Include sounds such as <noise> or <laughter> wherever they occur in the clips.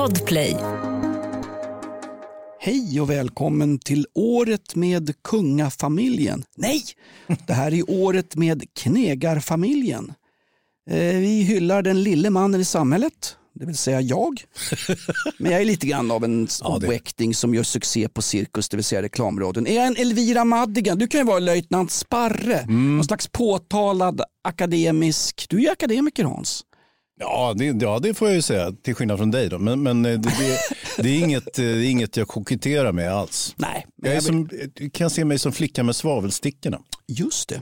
Podplay. Hej och välkommen till året med kungafamiljen. Nej, det här är året med knegarfamiljen. Eh, Vi hyllar den lille mannen i samhället, det vill säga jag. Men jag är lite grann av en Ja, oäkting som gör succé på cirkus, det vill säga reklamradion. Är jag en Elvira Madigan? Du kan ju vara löjtnant Sparre, Mm. någon slags påtalad akademisk. Du är ju akademiker Hans. Ja det, ja, det får jag ju säga, till skillnad från dig. Då. Men, men eh, det, det, det, är inget, eh, det är inget jag koketterar med alls. Nej, Jag jag som, du kan se mig som flicka med svavelstickorna. Just det.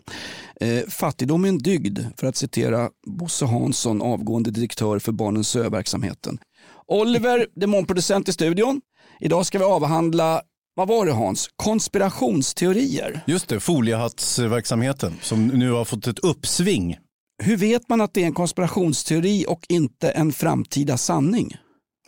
Eh, fattigdom är en dygd, för att citera Bosse Hansson, avgående direktör för Barnens ö-verksamheten. Oliver, <laughs> demonproducent i studion. Idag ska vi avhandla, vad var det Hans? Konspirationsteorier. Just det, foliehattsverksamheten som nu har fått ett uppsving. Hur vet man att det är en konspirationsteori och inte en framtida sanning?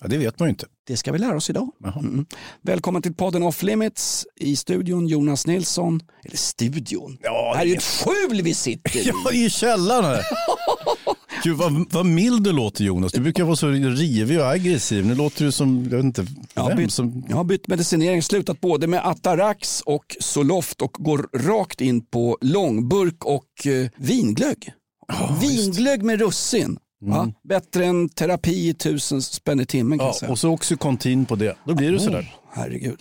Ja, det vet man ju inte. Det ska vi lära oss idag. Mm. Välkommen till podden Off Limits. I studion Jonas Nilsson. Eller studion. Ja, det här är ju ett skjul vi sitter i. <laughs> Ja, i källaren. <laughs> Gud, vad, vad mild du låter Jonas. Du brukar vara så rivig och aggressiv. Nu låter du som, jag vet inte, Jag har, vem bytt, som... jag har bytt medicinering, slutat både med Atarax och Zoloft och går rakt in på långburk och eh, vinglögg. Vinglögg med russin. Ja, bättre än terapi i tusen spänn i timmen kan Ja, jag säga. och så Oxycontin på det. Då blir det sådär. Herregud.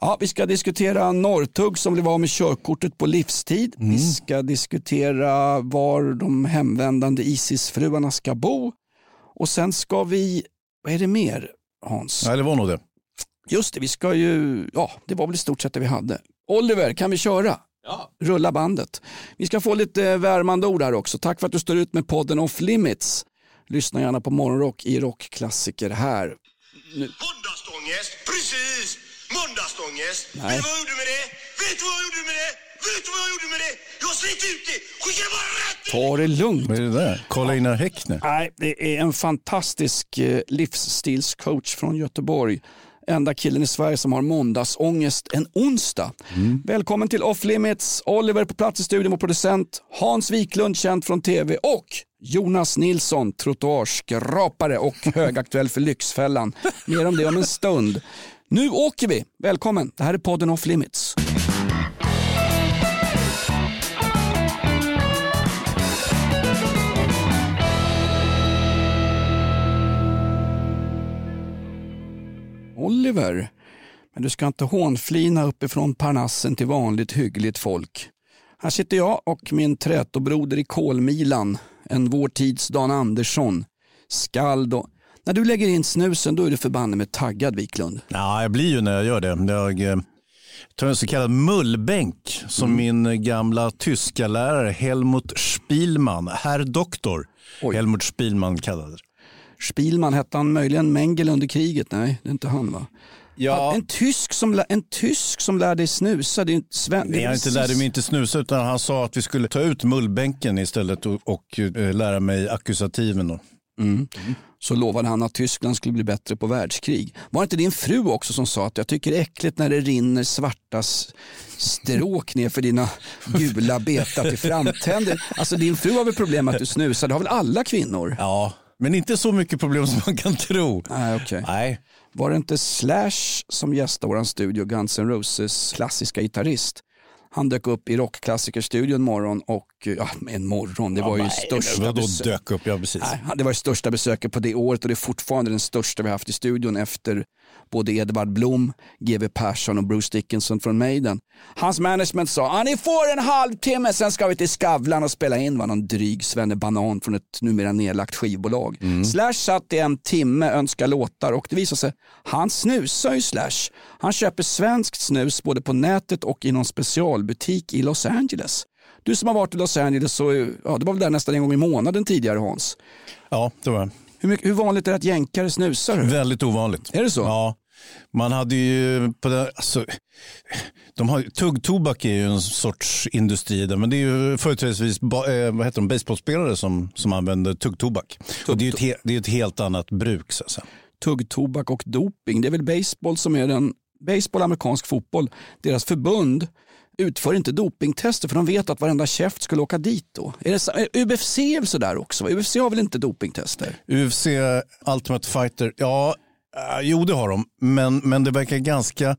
Ja, vi ska diskutera Norrtugg som blev av med körkortet på livstid. Mm. Vi ska diskutera var de hemvändande Isis-fruarna ska bo. Och sen ska vi, vad är det mer Hans? Nej, det var nog det. Just det, vi ska ju, ja det var väl i stort sett det vi hade. Oliver, kan vi köra? Ja. Rulla bandet. Vi ska få lite värmande ord här också. Tack för att du står ut med podden Off Limits. Lyssna gärna på Morgonrock i rockklassiker här. Måndagsångest, precis! Måndagsångest. Nej. Vet du vad jag gjorde med det? Vet du vad jag gjorde med det? Vet du vad jag gjorde med det? Jag slet ut det! Skickade bara rätt! Ta det lugnt. Vad är det där? Karl-Einar Häckner. Nej, det är en fantastisk eh, livsstilscoach från Göteborg. Enda killen i Sverige som har måndagsångest en onsdag. Välkommen till Off Limits. Oliver på plats i studion och producent. Hans Wiklund, känd från tv. Och Jonas Nilsson, trottoarskrapare och <laughs> högaktuell för Lyxfällan. Mer om det om en stund. Nu åker vi. Välkommen. Det här är podden Off Limits. Oliver, men du ska inte hånflina uppifrån Parnassen till vanligt hyggligt folk. Här sitter jag och min trätobroder i kolmilan, en vår tids Dan Andersson, skald och... När du lägger in snusen då är du förbanne med taggad Wiklund. Ja, jag blir ju när jag gör det. Jag eh, tar en så kallad mullbänk som min gamla tyska lärare Helmut Spielmann, herr doktor Oj. Helmut Spielmann kallade det. Spielman hette han möjligen Mengel under kriget? Nej, det är inte han va? Ja, En, tysk som, en tysk som lär dig snusa, det är sven... Nej, jag inte lärde mig inte snusa utan han sa att vi skulle ta ut mullbänken istället och, och eh, lära mig akusativen. Då. så lovade han att Tyskland skulle bli bättre på världskrig. Var det inte din fru också som sa att jag tycker det är äckligt när det rinner svarta stråk ner för dina gula betar till framtänder? Alltså din fru har väl problem med att du snusar, det har väl alla kvinnor? Ja, men inte så mycket problem som man kan tro. Nej, okej. Nej, Var det inte Slash som gästade vår studio, Guns N' Roses klassiska gitarrist? Han dök upp i rockklassikerstudion en morgon och, ja en morgon, det var ju största vadå besök- dök upp? Ja, precis. Nej, det var det största besöket på det året och det är fortfarande den största vi haft i studion efter både Edvard Blom, GW Persson och Bruce Dickinson från Maiden. Hans management sa ah, ni får en halvtimme sen ska vi till Skavlan och spela in var någon dryg Banan från ett numera nedlagt skivbolag. Slash satt i en timme önska låtar och det visade sig han snusar ju Slash. Han köper svenskt snus både på nätet och i någon specialbutik i Los Angeles. Du som har varit i Los Angeles, så, ja, det var väl där nästan en gång i månaden tidigare Hans. Ja, det var det. Hur, mycket, hur vanligt är det att jänkare snusar? Väldigt ovanligt. Är det så? Ja. Man hade ju på det, alltså, de har, tuggtobak är ju en sorts industri där, men det är ju företrädesvis eh, vad heter de, baseballspelare som, som använder tuggtobak. Och det är ett, he- det är ett helt annat bruk. Så att. Tuggtobak och doping. Det är väl baseball som är den, baseball amerikansk fotboll. Deras förbund utför inte dopingtester för de vet att varenda käft skulle åka dit då. Är det UFC är väl sådär också? UFC har väl inte dopingtester? UFC Ultimate Fighter, ja Uh, jo, det har de. Men, men det verkar ganska...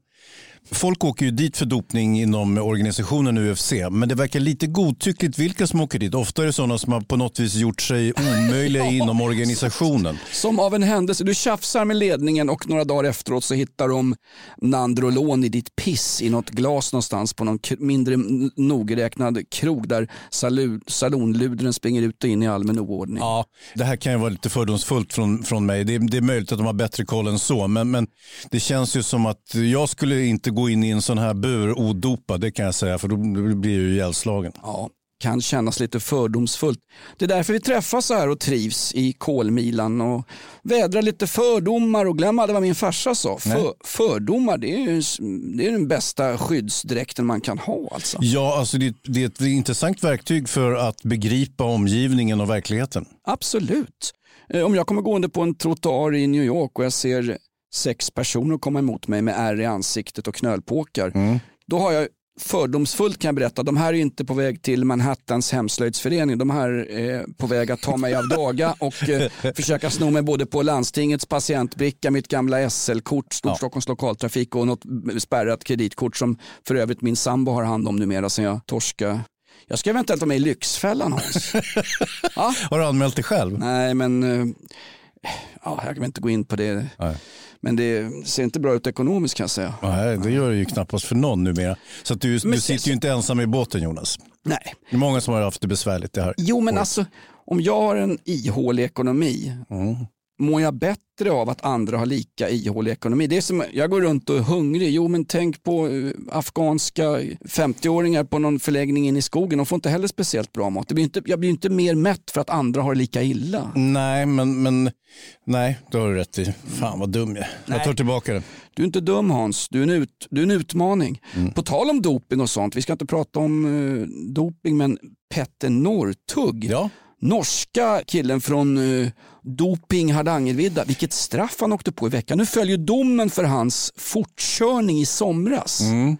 Folk åker ju dit för dopning inom organisationen UFC, men det verkar lite godtyckligt vilka som åker dit. Ofta är det sådana som har på något vis gjort sig <laughs> omöjliga inom organisationen. Som av en händelse, du tjafsar med ledningen och några dagar efteråt så hittar de Nandrolon i ditt piss i något glas någonstans på någon mindre nogräknad krog där salonludren springer ut och in i allmän oordning. Ja, det här kan ju vara lite fördomsfullt från, från mig. Det är, det är möjligt att de har bättre koll än så, men, men det känns ju som att jag skulle inte gå in i en sån här bur odopad, det kan jag säga, för då blir jag ju ihjälslagen. Ja, kan kännas lite fördomsfullt. Det är därför vi träffas så här och trivs i kolmilan och vädrar lite fördomar och glöm aldrig vad min farsa sa. För, fördomar det är, det är den bästa skyddsdräkten man kan ha. Alltså. Ja, alltså det, det är ett intressant verktyg för att begripa omgivningen och verkligheten. Absolut. Eh, om jag kommer gående på en trottoar i New York och jag ser sex personer komma emot mig med ärr i ansiktet och knölpåkar. Mm. Då har jag fördomsfullt kan jag berätta, de här är inte på väg till Manhattans hemslöjdsförening. De här är på väg att ta mig av daga och eh, <laughs> försöka sno mig både på landstingets patientbricka, mitt gamla SL-kort, Storstockholms ja. lokaltrafik och något spärrat kreditkort som för övrigt min sambo har hand om numera sen jag torskade jag ska eventuellt vara med i Lyxfällan Hans. <laughs> ja? Har du anmält dig själv? Nej, men eh, ja, jag vill inte gå in på det. Nej. Men det ser inte bra ut ekonomiskt kan jag säga. Nej, det gör det ju knappast för någon numera. Så du, du sitter ju inte ensam i båten Jonas. Nej. Det är många som har haft det besvärligt det här. Jo, men året. alltså om jag har en ihålig ekonomi mm mår jag bättre av att andra har lika ihålig ekonomi? Det är som, jag går runt och är hungrig. Jo, men tänk på uh, afghanska 50-åringar på någon förläggning in i skogen. De får inte heller speciellt bra mat. Det blir inte, jag blir inte mer mätt för att andra har det lika illa. Nej, men, men nej, det har du rätt i. Fan vad dum jag är. Jag tar tillbaka det. Du är inte dum Hans, du är en, ut, du är en utmaning. Mm. På tal om doping och sånt, vi ska inte prata om uh, doping, men Petter Northug. Ja norska killen från uh, Doping Hardangervidda, vilket straff han åkte på i veckan. Nu följer domen för hans fortkörning i somras. Mm.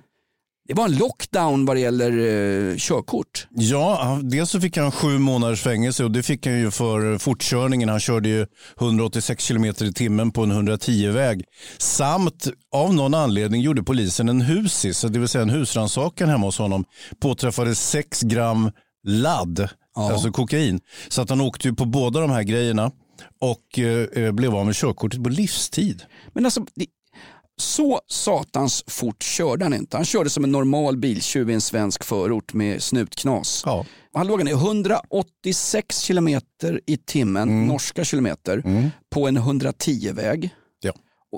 Det var en lockdown vad det gäller uh, körkort. Ja, dels så fick han sju månaders fängelse och det fick han ju för fortkörningen. Han körde ju 186 km i timmen på en 110-väg. Samt av någon anledning gjorde polisen en husis, det vill säga en husrannsakan hemma hos honom. Påträffade 6 gram ladd ja. alltså kokain. Så att han åkte ju på båda de här grejerna och eh, eh blev av med körkortet på livstid. Men alltså, så satans fort körde han inte. Han körde som en normal biltjuv i en svensk förort med snutknas. Ja. Han låg ner 186 kilometer i timmen, mm. norska kilometer, mm. på en 110-väg.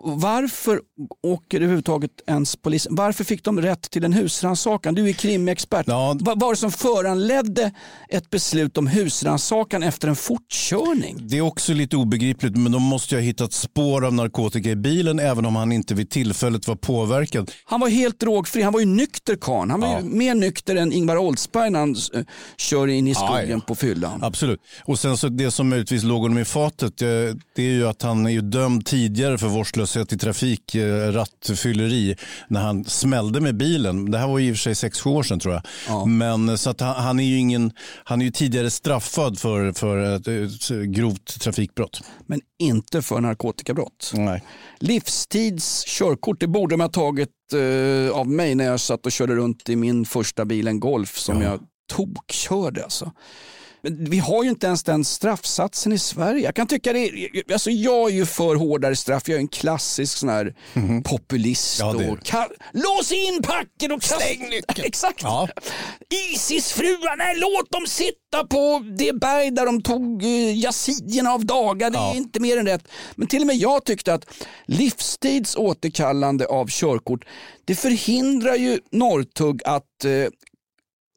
Varför åker överhuvudtaget ens polisen? Varför fick de rätt till en husrannsakan? Du är krimexpert. Ja. Vad var det som föranledde ett beslut om husrannsakan efter en fortkörning? Det är också lite obegripligt, men de måste ju ha hittat spår av narkotika i bilen även om han inte vid tillfället var påverkad. Han var helt drogfri. Han var ju nykter karn. Han var ja. mer nykter än Ingvar Oldsberg när han uh, kör in i skogen ja, på fyllan. Absolut. Och sen så det som möjligtvis låg honom i fatet, det, det är ju att han är ju dömd tidigare för vårdslöshet vårdslöshet i trafik, eh, rattfylleri, när han smällde med bilen. Det här var i och för sig sex, sju år sedan tror jag. Ja. Men eh, så att han, han, är ju ingen, han är ju tidigare straffad för, för ett, ett grovt trafikbrott. Men inte för narkotikabrott. Nej. Livstids körkort, det borde man ha tagit eh, av mig när jag satt och körde runt i min första bil, en Golf, som ja. jag tokkörde. Alltså. Men vi har ju inte ens den straffsatsen i Sverige. Jag kan tycka det, alltså jag är ju för hårdare straff. Jag är en klassisk sån här mm. populist. Ja, och lås in packen och släng nyckeln. <laughs> Exakt. Ja. Isis-fruar, nej låt dem sitta på det berg där de tog uh, yazidierna av dagar. Det är ja. inte mer än rätt. Men till och med jag tyckte att livstids återkallande av körkort det förhindrar ju Norrtugg att uh,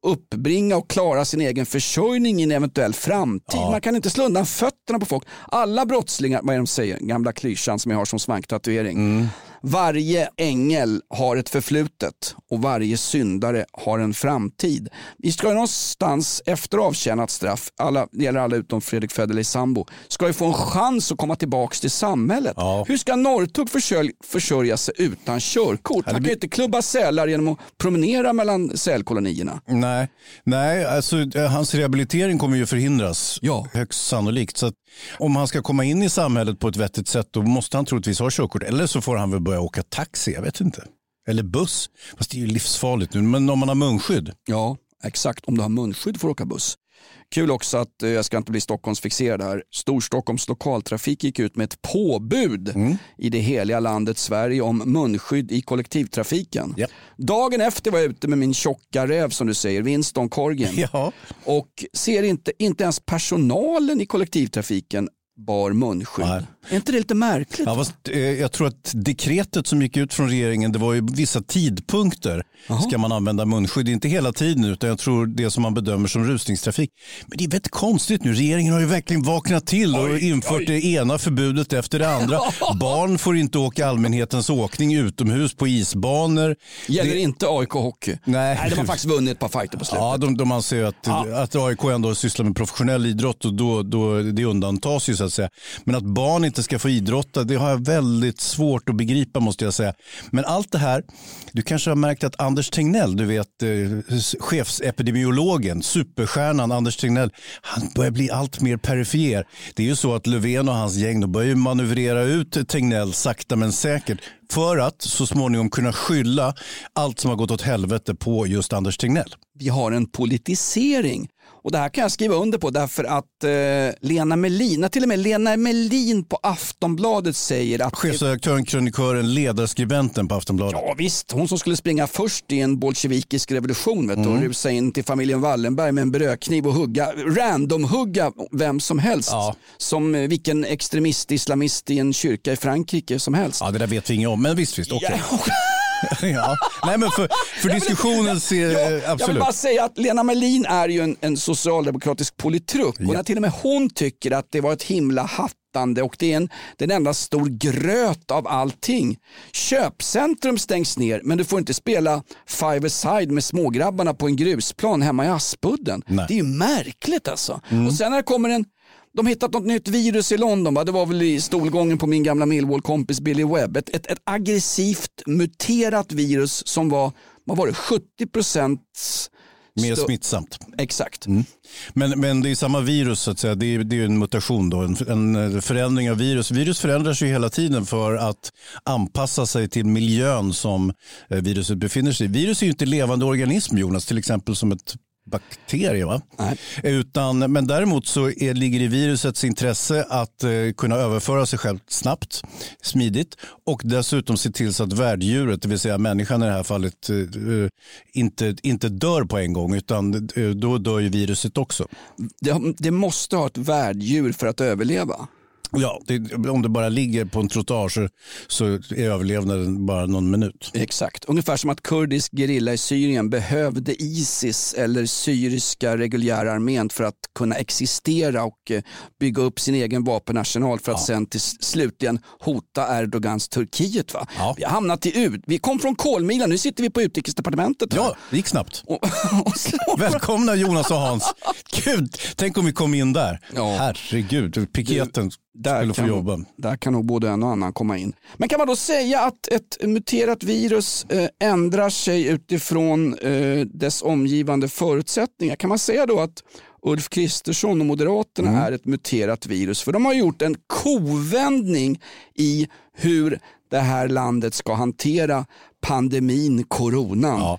uppbringa och klara sin egen försörjning i en eventuell framtid. Ja. Man kan inte slå undan fötterna på folk. Alla brottslingar, vad är de säger, gamla klyschan som jag har som svanktatuering. Mm. Varje ängel har ett förflutet och varje syndare har en framtid. Vi ska ju någonstans efter avtjänat straff, alla, det gäller alla utom Fredrik Federley sambo, ska ju få en chans att komma tillbaka till samhället. Ja. Hur ska Norrtugg försörj, försörja sig utan körkort? Han kan ju inte klubba sälar genom att promenera mellan sälkolonierna. Nej, nej alltså, eh, hans rehabilitering kommer ju förhindras. Ja. Högst sannolikt. Så om han ska komma in i samhället på ett vettigt sätt då måste han troligtvis ha körkort. Eller så får han väl börja åka taxi, jag vet inte. Eller buss. Fast det är ju livsfarligt nu. Men om man har munskydd. Ja, exakt. Om du har munskydd får du åka buss. Kul också att, eh, jag ska inte bli Stockholmsfixerad här, Storstockholms lokaltrafik gick ut med ett påbud i det heliga landet Sverige om munskydd i kollektivtrafiken. Japp. Dagen efter var jag ute med min tjocka räv som du säger, Winston Korgen. <laughs> Ja. Och ser inte, inte ens personalen i kollektivtrafiken bar munskydd. Nej. Är inte det lite märkligt? Ja, fast, eh, jag tror att dekretet som gick ut från regeringen, det var ju vissa tidpunkter ska man använda munskydd. Inte hela tiden, utan jag tror det som man bedömer som rusningstrafik. Men det är väldigt konstigt nu. Regeringen har ju verkligen vaknat till och infört det ena förbudet efter det andra. <laughs> Barn får inte åka allmänhetens åkning utomhus på isbanor. Gäller det- inte AIK Hockey? Nej. Nej, de har faktiskt vunnit ett par fighter på slutet. Ja, de, de anser att, Ja. att AIK ändå sysslar med professionell idrott och då, då det undantas ju så att säga. Men att barn inte ska få idrotta, det har jag väldigt svårt att begripa måste jag säga. Men allt det här, du kanske har märkt att Anders Tegnell, du vet eh, chefsepidemiologen, superstjärnan Anders Tegnell, han börjar bli allt mer perifer. Det är ju så att Löfven och hans gäng, de börjar ju manövrera ut Tegnell sakta men säkert för att så småningom kunna skylla allt som har gått åt helvete på just Anders Tegnell. vi har en politisering. Och det här kan jag skriva under på därför att eh, Lena Melin, till och med Lena Melin på Aftonbladet säger att Chefredaktören, krönikören, ledarskribenten på Aftonbladet. Ja visst, hon som skulle springa först i en bolsjevikisk revolution vet du, och rusa in till familjen Wallenberg med en brödkniv och hugga, random-hugga vem som helst. Ja. Som eh, vilken extremist, islamist i en kyrka i Frankrike som helst. Ja, det där vet vi inget om, men visst, visst, okej. Ja, <laughs> <laughs> Ja. Nej, men för, för diskussionen ser, Ja, eh, jag vill absolut. bara säga att Lena Melin är ju en, en socialdemokratisk politruk och när till och med hon tycker att det var ett himla hattande och det är en, det är en enda stor gröt av allting. Köpcentrum stängs ner men du får inte spela five aside med smågrabbarna på en grusplan hemma i Aspudden. Nej. Det är ju märkligt alltså. Och sen när det kommer en de hittat något nytt virus i London, va? det var väl i stolgången på min gamla Millwall-kompis Billy Webb. Ett, ett, ett aggressivt muterat virus som var, vad var det, 70 procent Mer smittsamt. Exakt. Men, men det är samma virus, så att säga. Det är, det är en mutation, då, en, en förändring av virus. Virus förändras ju hela tiden för att anpassa sig till miljön som eh, viruset befinner sig i. Virus är ju inte levande organism, Jonas, till exempel som ett bakterie. Va? Nej. Utan, men däremot så är, ligger det i virusets intresse att eh, kunna överföra sig själv snabbt, smidigt och dessutom se till så att värddjuret, det vill säga människan i det här fallet, eh, eh, inte, inte dör på en gång utan eh, då dör ju viruset också. Det, det måste ha ett värddjur för att överleva. Ja, det, om det bara ligger på en trottoar så, så är överlevnaden bara någon minut. Exakt, ungefär som att kurdisk gerilla i Syrien behövde Isis eller syriska reguljära armén för att kunna existera och eh, bygga upp sin egen vapenarsenal för att sen till slutligen hota Erdogans Turkiet. Va? Ja. Vi har hamnat i ut. Vi kom från kolmilen, nu sitter vi på utrikesdepartementet. här. Ja, det gick snabbt. Och, <laughs> och Välkomna Jonas och Hans. <laughs> Gud, tänk om vi kom in där. Ja. Herregud, piketen Där skulle få kan, jobba. där kan nog både en och annan komma in. Men kan man då säga att ett muterat virus eh, ändrar sig utifrån eh, dess omgivande förutsättningar? Kan man säga då att Ulf Kristersson och Moderaterna Mm. är ett muterat virus? För de har gjort en kovändning i hur det här landet ska hantera pandemin coronan. Ja.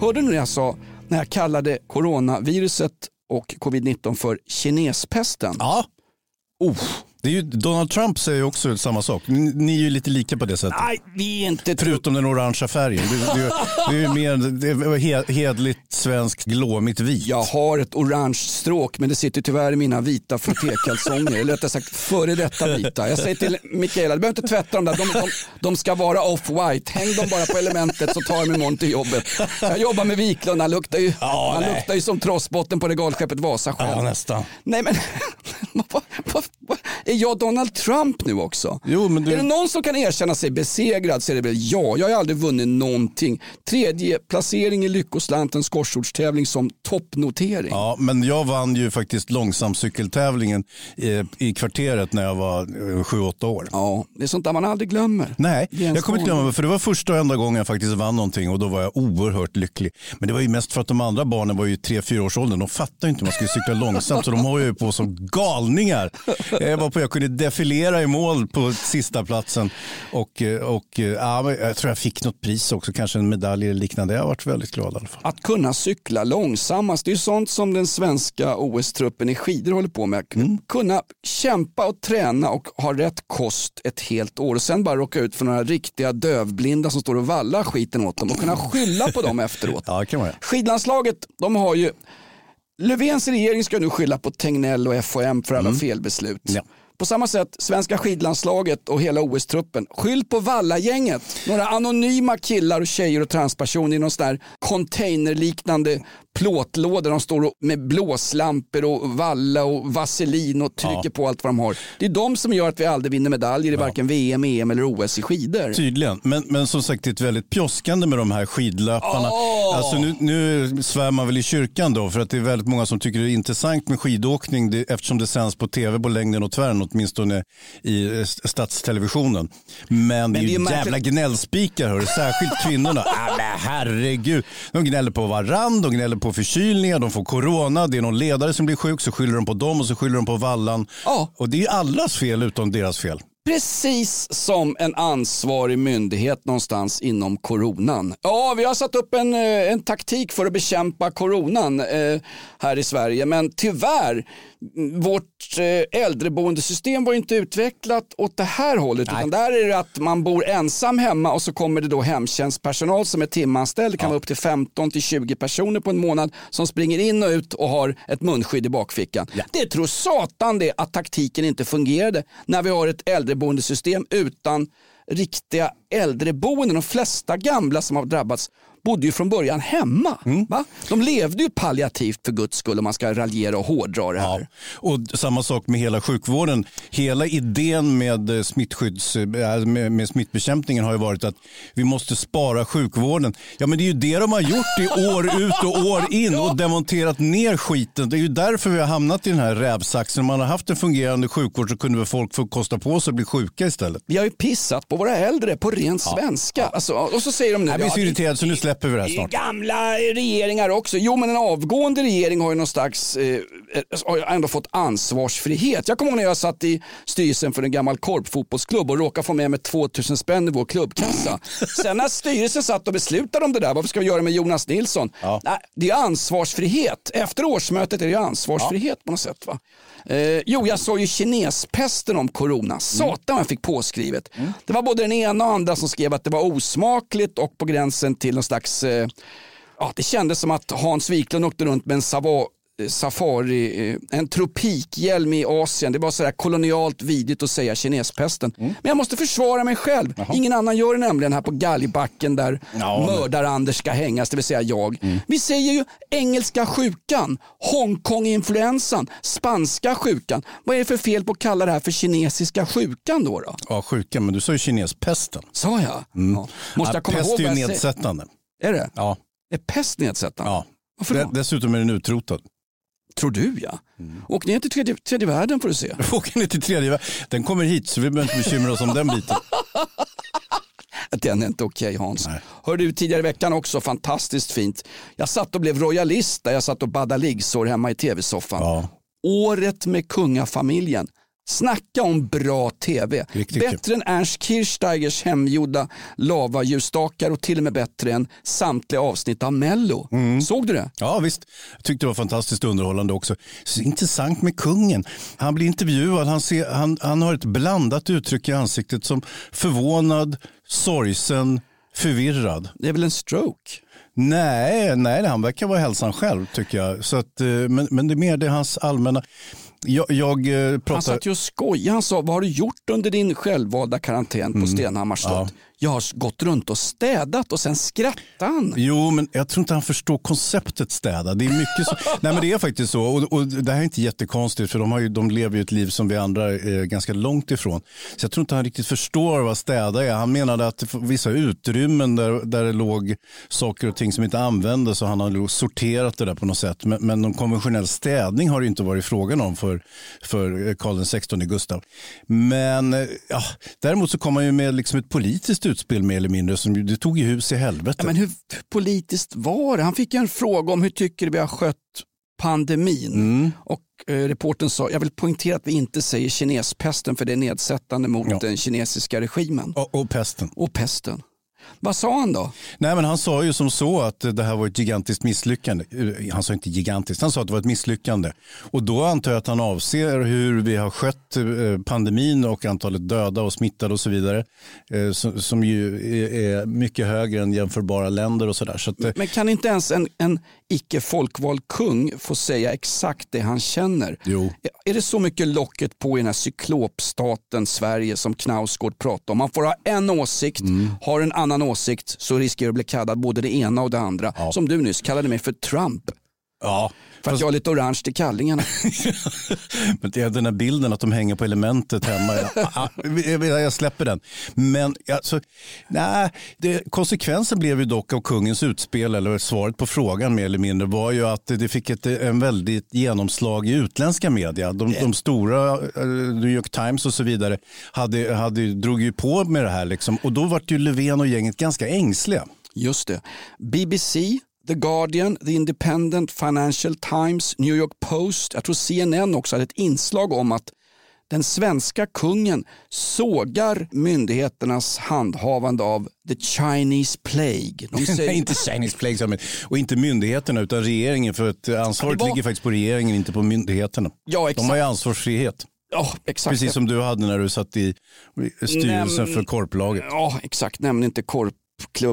Hörde ni när jag sa, när jag kallade coronaviruset och covid-19 för kinespesten? Ja. Oh. Det är ju, Donald Trump säger ju också samma sak. Ni, ni är ju lite lika på det sättet. Nej, vi är inte... Förutom den orangea färgen. Det, det, det är ju mer det hedligt svenskt glåmigt vit. Jag har ett orange stråk men det sitter tyvärr i mina vita frottékalsonger. Eller rättare sagt före detta vita. Jag säger till Mikaela, du behöver inte tvätta dem där. De, de, de ska vara off-white. Häng dem bara på elementet så tar jag mig imorgon till jobbet. Jag jobbar med Wiklund, han luktar ju, Ja, han nej. luktar ju som trossbotten på regalskeppet Vasa själv. Ja, nästan. Nej men, <laughs> är jag Donald Trump nu också? Jo, men du- Är det någon som kan erkänna sig besegrad så är det väl jag. Jag har aldrig vunnit någonting. Tredje placering i Lyckoslantens korsordstävling som toppnotering. Ja, men jag vann ju faktiskt långsamcykeltävlingen i, i kvarteret när jag var 7-8 år. Ja, det är sånt där man aldrig glömmer. Nej, jag kommer inte glömma för det var första och enda gången jag faktiskt vann någonting och då var jag oerhört lycklig. Men det var ju mest för att de andra barnen var ju 3-4 års åldern. De fattade ju inte hur man skulle cykla långsamt så de har ju på som galningar. <laughs> Jag var på, jag kunde defilera i mål på sista platsen och, och ja, men jag tror jag fick något pris också, kanske en medalj eller liknande. Jag har varit väldigt glad i alla fall. Att kunna cykla långsammast, det är ju sånt som den svenska OS-truppen i skidor håller på med. Att Mm. Kunna kämpa och träna och ha rätt kost ett helt år och sen bara råka ut för några riktiga dövblinda som står och vallar skiten åt dem och kunna skylla på dem efteråt. <laughs> Ja, kan man göra. Skidlandslaget, de har ju, Löfvens regering ska nu skylla på Tegnell och FHM för alla felbeslut. Ja. På samma sätt, svenska skidlandslaget och hela OS-truppen, skyll på Valla-gänget. Några anonyma killar och tjejer och transpersoner i någon sån där containerliknande plåtlåda. De står med blåslampor och valla och vaselin och trycker på allt vad de har. Det är de som gör att vi aldrig vinner medaljer i varken VM, EM eller OS i skidor. Tydligen, men, men som sagt det är ett väldigt pjoskande med de här skidlöparna. Alltså nu, nu svär man väl i kyrkan då för att det är väldigt många som tycker det är intressant med skidåkning det, eftersom det sänds på tv på längden och tvären åtminstone i eh, statstelevisionen. Men, det är det ju är märkligt- jävla gnällspikar hörru, särskilt kvinnorna. <laughs> ah, men herregud, de gnäller på varann, de gnäller på förkylningar, de får corona, det är någon ledare som blir sjuk så skyller de på dem och så skyller de på vallan. Ja. Och det är allas fel utom deras fel. Precis som en ansvarig myndighet någonstans inom coronan. Ja, vi har satt upp en, eh, en taktik för att bekämpa coronan eh, här i Sverige. Men tyvärr, mm, vårt eh, äldreboendesystem var inte utvecklat åt det här hållet. Utan där är det att man bor ensam hemma och så kommer det då hemtjänstpersonal som är timanställd. Det kan vara upp till 15 till 20 personer på en månad som springer in och ut och har ett munskydd i bakfickan. Det tror satan det att taktiken inte fungerade när vi har ett äldreboendesystem utan riktiga äldreboenden. De flesta gamla som har drabbats bodde ju från början hemma. Mm. Va? De levde ju palliativt för guds skull om man ska raljera och hårdra det här. Ja. Och samma sak med hela sjukvården. Hela idén med, eh, smittskydds, äh, med, med smittbekämpningen har ju varit att vi måste spara sjukvården. Ja men det är ju det de har gjort i år ut och år in och demonterat ner skiten. Det är ju därför vi har hamnat i den här rävsaxen. Om man har haft en fungerande sjukvård så kunde väl folk få kosta på sig att bli sjuka istället. Vi har ju pissat på våra äldre på ren svenska. Alltså, och så säger de nu... Jag blir så ja, irriterad så nu släpper vi det här snart. gamla regeringar också. Jo, men en avgående regering har ju någon slags, eh, har ändå fått ansvarsfrihet. Jag kommer ihåg när jag satt i styrelsen för en gammal korpfotbollsklubb och råkade få med mig 2000 spänn i vår klubbkassa. Sen när styrelsen satt och beslutade om det där, vad ska vi göra med Jonas Nilsson? Ja. Nej, det är ansvarsfrihet. Efter årsmötet är det ansvarsfrihet på något sätt. Va? Eh, jo, jag sa ju kinespesten om corona. Satan vad jag fick påskrivet. Det var både den ena och andra som skrev att det var osmakligt och på gränsen till någon slags eh, ja, det kändes som att Hans Wiklund åkte runt med en eh, safari, eh, en tropikhjälm i Asien. Det var sådär kolonialt vidigt att säga kinespesten. Men jag måste försvara mig själv. Ingen annan gör det nämligen här på galgbacken där Ja, mördar-Anders ska hängas, det vill säga jag. Vi säger ju engelska sjukan, Hongkong-influensan, spanska sjukan. Vad är det för fel på att kalla det här för kinesiska sjukan då? då? Ja, sjuka, men du sa ju kinespesten. Sa jag? Ja. Måste Ja, jag komma pest ihåg är ju nedsättande. Är det? Ja, Är pest nedsättande? ja. Varför då? Dessutom är den utrotad. Tror du ja. Mm. Åk ner till tredje, tredje världen får du se. <laughs> Åker ner till tredje världen. Den kommer hit så vi behöver inte bekymra oss om den biten. <laughs> Den är inte okej Hans. Hör du tidigare i veckan också, fantastiskt fint. Jag satt och blev royalist där jag satt och baddade liggsår hemma i tv-soffan. Ja. Året med kungafamiljen. Snacka om bra tv. Riktigt bättre än Ernst Kirchsteigers hemgjorda lavajustakar och till och med bättre än samtliga avsnitt av Mello. Mm. Såg du det? Ja visst, jag tyckte det var fantastiskt underhållande också. Så intressant med kungen. Han blir intervjuad, han, ser, han, han har ett blandat uttryck i ansiktet som förvånad, sorgsen, förvirrad. Det är väl en stroke? Nej, nej han verkar vara hälsan själv tycker jag. Så att, eh, men, men det är mer det hans allmänna... Jag, jag eh, Han pratar... satt ju och skojade. Han sa, vad har du gjort under din självvalda karantän på Stenhammars slott? Mm. Ja. Jag har gått runt och städat och sen skrattade han. Jo, men jag tror inte han förstår konceptet städa. Det är mycket så. <laughs> Nej, men det är faktiskt så. Och, och det här är inte jättekonstigt för de, har ju, de lever ju ett liv som vi andra är ganska långt ifrån. Så jag tror inte han riktigt förstår vad städa är. Han menade att vissa utrymmen där, där det låg saker och ting som inte användes och han har sorterat det där på något sätt. Men, men någon konventionell städning har det inte varit frågan om för, för Karl XVI Gustav. Men eh, ja, däremot så kom han ju med liksom ett politiskt utspel mer eller mindre. Som, det tog ju hus i helvete. Ja, men hur politiskt var det? Han fick en fråga om hur tycker du vi har skött pandemin? Mm. Och eh, reporten sa, jag vill poängtera att vi inte säger kinespesten för det är nedsättande mot Ja. den kinesiska regimen. och, och pesten. Och pesten. Vad sa han då? Nej, men han sa ju som så att det här var ett gigantiskt misslyckande. Eh, Han sa inte gigantiskt, han sa att det var ett misslyckande. Och då antar jag att han avser hur vi har skött eh, pandemin och antalet döda och smittade och så vidare. eh, Som, ju är- mycket högre än jämförbara länder och sådär. Så att, Men kan inte ens en, en icke folkvald kung få säga exakt det han känner? Jo. Är det så mycket locket på i den här cyklopstaten Sverige som Knausgård pratar om? Man får ha en åsikt, Mm. har en annan åsikt så riskerar du att bli kallad både det ena och det andra. Som du nyss kallade mig för Trump. Ja, För att jag är lite orange till kallingarna. <laughs> Men det är den här bilden att de hänger på elementet hemma. Ja, <laughs> jag, jag släpper den. Men alltså, nej, det, konsekvensen blev ju dock av kungens utspel, eller svaret på frågan mer eller mindre, var ju att det fick ett en väldigt genomslag i utländska media. De, de stora, eh, New York Times och så vidare, hade, hade, drog ju på med det här. Liksom. Och då var ju Löfven och gänget ganska ängsliga. Just det. BBC, The Guardian, The Independent, Financial Times, New York Post, jag tror CNN också hade ett inslag om att den svenska kungen sågar myndigheternas handhavande av the Chinese plague. De <laughs> säger, Nej, inte Chinese Plague och inte myndigheterna utan regeringen. För att ansvaret var- ligger faktiskt på regeringen, inte på myndigheterna. Ja, De exakt. har ju ansvarsfrihet. Ja, exakt. Precis som du hade när du satt i styrelsen Näm- för korplaget. Ja, exakt. Nämn inte korp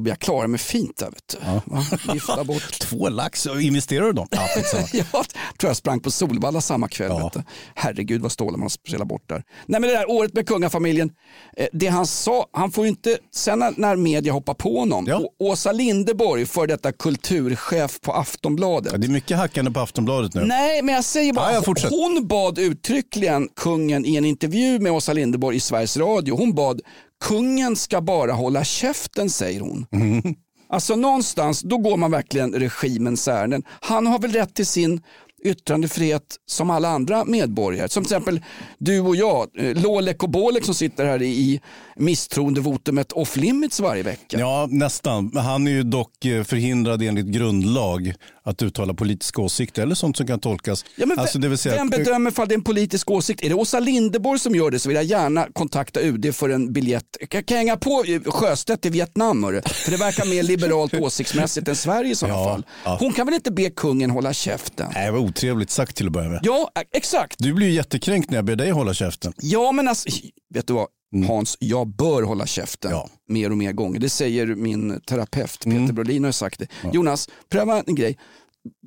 jag klarar mig fint där. Vet du. Va? Gifta <laughs> bort. <laughs> Två lax, investerar du dem? Ja, <laughs> jag tror jag sprang på Solvalla samma kväll. Ja. Vet du. Herregud vad stålar man spelar bort där. Nej men det där året med kungafamiljen, eh, det han sa, han får ju inte, sen när, när media hoppar på honom, Ja. Å- Åsa Linderborg, för detta kulturchef på Aftonbladet. Ja, det är mycket hackande på Aftonbladet nu. Nej, men jag säger bara, Ja, ja, fortsätt. hon bad uttryckligen kungen i en intervju med Åsa Linderborg i Sveriges Radio, hon bad kungen ska bara hålla käften, säger hon. Mm. Alltså någonstans, då går man verkligen regimens ärenden. Han har väl rätt till sin yttrandefrihet som alla andra medborgare. Som till exempel du och jag, eh, Lolek och Bolek som sitter här i, misstroendevotumet off limits varje vecka. Ja, nästan. Han är ju dock eh, förhindrad enligt grundlag att uttala politiska åsikter eller sånt som kan tolkas. Ja, men alltså, det vill säga, vem bedömer ifall det är en politisk åsikt? Är det Åsa Linderborg som gör det så vill jag gärna kontakta UD för en biljett. Kan kan jag hänga på eh, Sjöstedt i Vietnam? hörru? För det verkar mer liberalt <laughs> åsiktsmässigt än Sverige i sådana Ja, fall. ja. Hon kan väl inte be kungen hålla käften? Nej, otrevligt sagt till att börja med. Ja, exakt. Du blir ju jättekränkt när jag ber dig hålla käften. Ja, men alltså, vet du vad? Hans, jag bör hålla käften Ja. mer och mer gånger. Det säger min terapeut Peter Brolin har sagt det. Jonas, pröva en grej.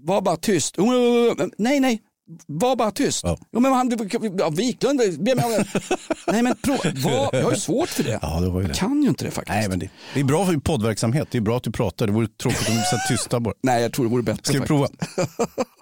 Var bara tyst. Nej, nej. Var bara tyst. Ja. Jo, men han, ja, Wiklund, be mig <laughs> Nej men prova, var, jag har ju svårt för det. Ja, det var ju det. Jag kan ju inte det faktiskt. Nej, men det, det är bra för poddverksamhet. Det är bra att du pratar. Det vore tråkigt om du satt tysta bara. Nej, jag tror det vore bättre. Ska vi prova? <laughs>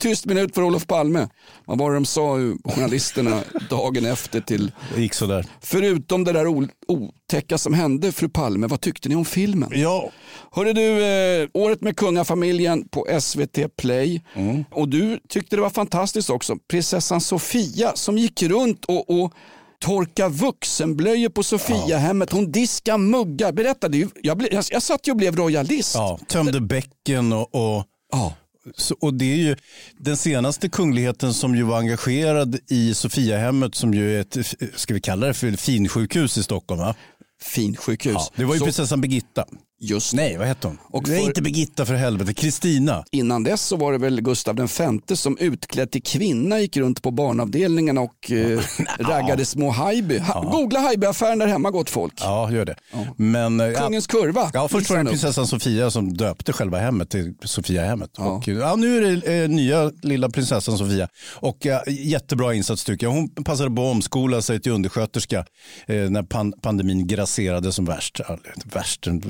Tyst minut för Olof Palme. Vad var det de sa, journalisterna, dagen efter till Det gick sådär. Förutom det där otäcka som hände, fru Palme, vad tyckte ni om filmen? Ja, Hörde du, eh, året med kungafamiljen på SVT Play. Och du tyckte det var fantastiskt också. Prinsessan Sofia som gick runt och, och torka vuxenblöjor på Sofiahemmet. Hon diskade muggar. Berätta, jag, jag, jag satt ju och blev royalist. ja tömde bäcken och, och Ja. Så, och det är ju den senaste kungligheten som ju var engagerad i Sofiahemmet som ju är ett, ska vi kalla det för finsjukhus i Stockholm va? Finsjukhus. Ja, det var ju Så- prinsessan Birgitta. Just Nej, vad hette hon? Och Nej, för- inte Birgitta för helvete, Kristina. Innan dess så var det väl Gustav V som utklädd till kvinna gick runt på barnavdelningen och eh, <laughs> raggade små Haijby. Ha, Googla Haijby-affären där hemma gott folk. Ja, gör det. Men, eh, Kungens kurva. Ja, först var det prinsessan Sofia som döpte själva hemmet till Sofiahemmet. Och, ja, nu är det eh, nya lilla prinsessan Sofia. Och eh, jättebra insats tycker jag. Hon passade på att omskola sig till undersköterska eh, när pan pandemin grasserade som värst. Ja, värst, den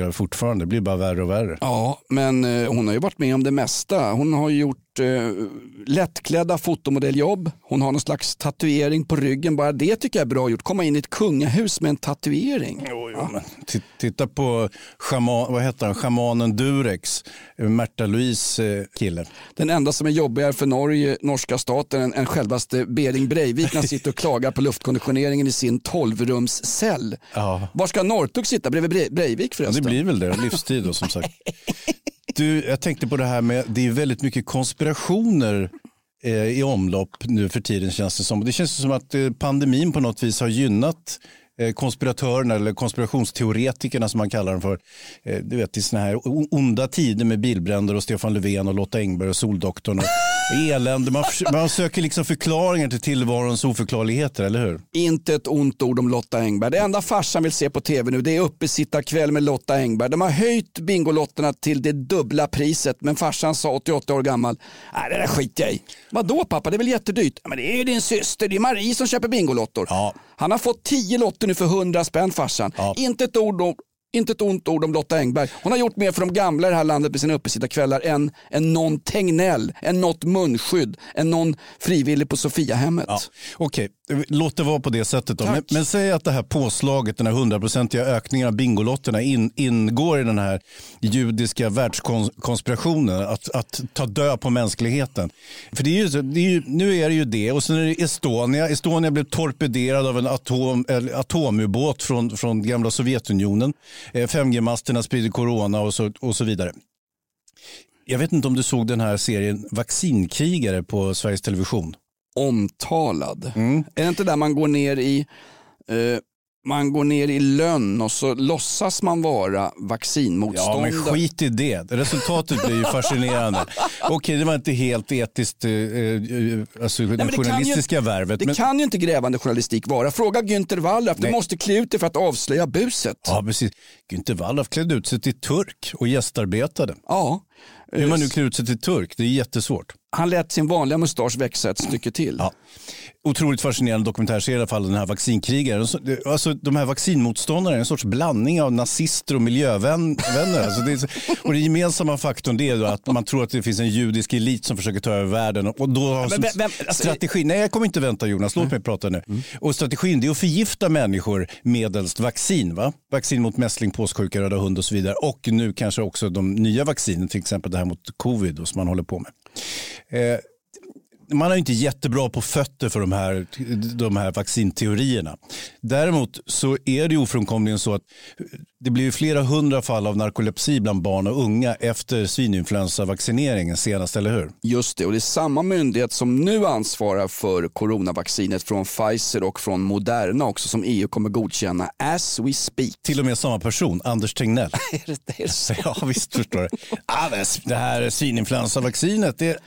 gör fortfarande. Det blir bara värre och värre. Ja, men eh, hon har ju varit med om det mesta. Hon har gjort gjort eh, lättklädda fotomodelljobb. Hon har någon slags tatuering på ryggen. Bara det tycker jag är bra gjort. Komma in i ett kungahus med en tatuering. Men ti- Titta på schaman, vad heter han? schamanen Durex, eh, Märta Louise eh, kille. Den enda som är jobbigare för Norge, norska staten än, än självaste Bering Breivik när han sitter och klagar på luftkonditioneringen i sin 12-rumscell. Ja. Var ska Northug sitta? Bredvid Bre- Breivik Ja, förresten? det blir väl det, livstid då som sagt. <laughs> Du, jag tänkte på det här med, det är väldigt mycket konspirationer eh, i omlopp nu för tiden känns det som. Det känns som att eh, pandemin på något vis har gynnat eh, konspiratörerna eller konspirationsteoretikerna som man kallar dem för. Eh, du vet i sådana här onda tider med bilbränder och Stefan Löfven och Lotta Engberg och Soldoktorn och elände. Man, man söker liksom förklaringar till tillvarons oförklarligheter, eller hur? Inte ett ont ord om Lotta Engberg. Det enda farsan vill se på tv nu det är uppesittarkväll med Lotta Engberg. De har höjt Bingolotterna till det dubbla priset men farsan sa 88 år gammal, nej det där skiter jag i. Vadå pappa, det är väl jättedyrt? "Ja, Men det är ju din syster, det är Marie som köper Bingolottor. Ja. Han har fått 10 lotter nu för 100 spänn farsan. Ja. Inte ett ord inte ett ont ord om Lotta Engberg. Hon har gjort mer för de gamla i det här landet med sina uppesittarkvällar än, än någon Tegnell, än något munskydd, än någon frivillig på Sofiahemmet. Ja, Okej, låt det vara på det sättet. Då. Men, men säg att det här påslaget, den här hundraprocentiga ökningen av Bingolotterna in, ingår i den här judiska världskonspirationen, att, att ta död på mänskligheten. För det är ju, det är ju, nu är det ju det och sen är det Estonia. Estonia blev torpederad av en atom, atomubåt från, från gamla Sovjetunionen. Eh, 5G-masterna sprider corona och så, och så vidare. Jag vet inte om du såg den här serien Vaccinkrigare på Sveriges Television. Omtalad. Är det inte där man går ner i, eh, man går ner i lönn och så låtsas man vara Ja, vaccinmotståndare. men skit i det. Resultatet blir ju fascinerande. <laughs> Okej, det var inte helt etiskt, eh, eh, alltså det men det kan ju- journalistiska värvet. Det men... kan ju inte grävande journalistik vara. Fråga Günther Wallraff, du Nej. måste klä ut dig för att avslöja buset. Ja, precis. Günther Wallraff klädde ut sig till turk och gästarbetade. Ja. Hur man nu ut sig till turk, det är jättesvårt. Han lät sin vanliga mustasch växa ett stycke till. Ja. Otroligt fascinerande dokumentärserie i alla fall, den här vaccinkrigaren. Alltså, de här vaccinmotståndarna är en sorts blandning av nazister och miljövänner. Alltså, det är, och den gemensamma faktorn det är att man tror att det finns en judisk elit som försöker ta över världen. Och då har men vem- vem- alltså- strategi, nej jag kommer inte vänta Jonas, låt mig prata nu. Och strategin det är att förgifta människor medelst vaccin. Va? Vaccin mot mässling, påssjuka, röda hund och så vidare. Och nu kanske också de nya vaccinen, till exempel det här mot covid då, som man håller på med. Eh, man är inte jättebra på fötter för de här, de här vaccinteorierna. Däremot så är det ofrånkomligen så att det blir flera hundra fall av narkolepsi bland barn och unga efter svininfluensavaccineringen senast, eller hur? Just det, och det är samma myndighet som nu ansvarar för coronavaccinet från Pfizer och från Moderna också som EU kommer godkänna as we speak. Till och med samma person, Anders Tegnell. <laughs> Är det, det är så? Ja, visst förstår du. Ah, det- här svininfluensavaccinet, det,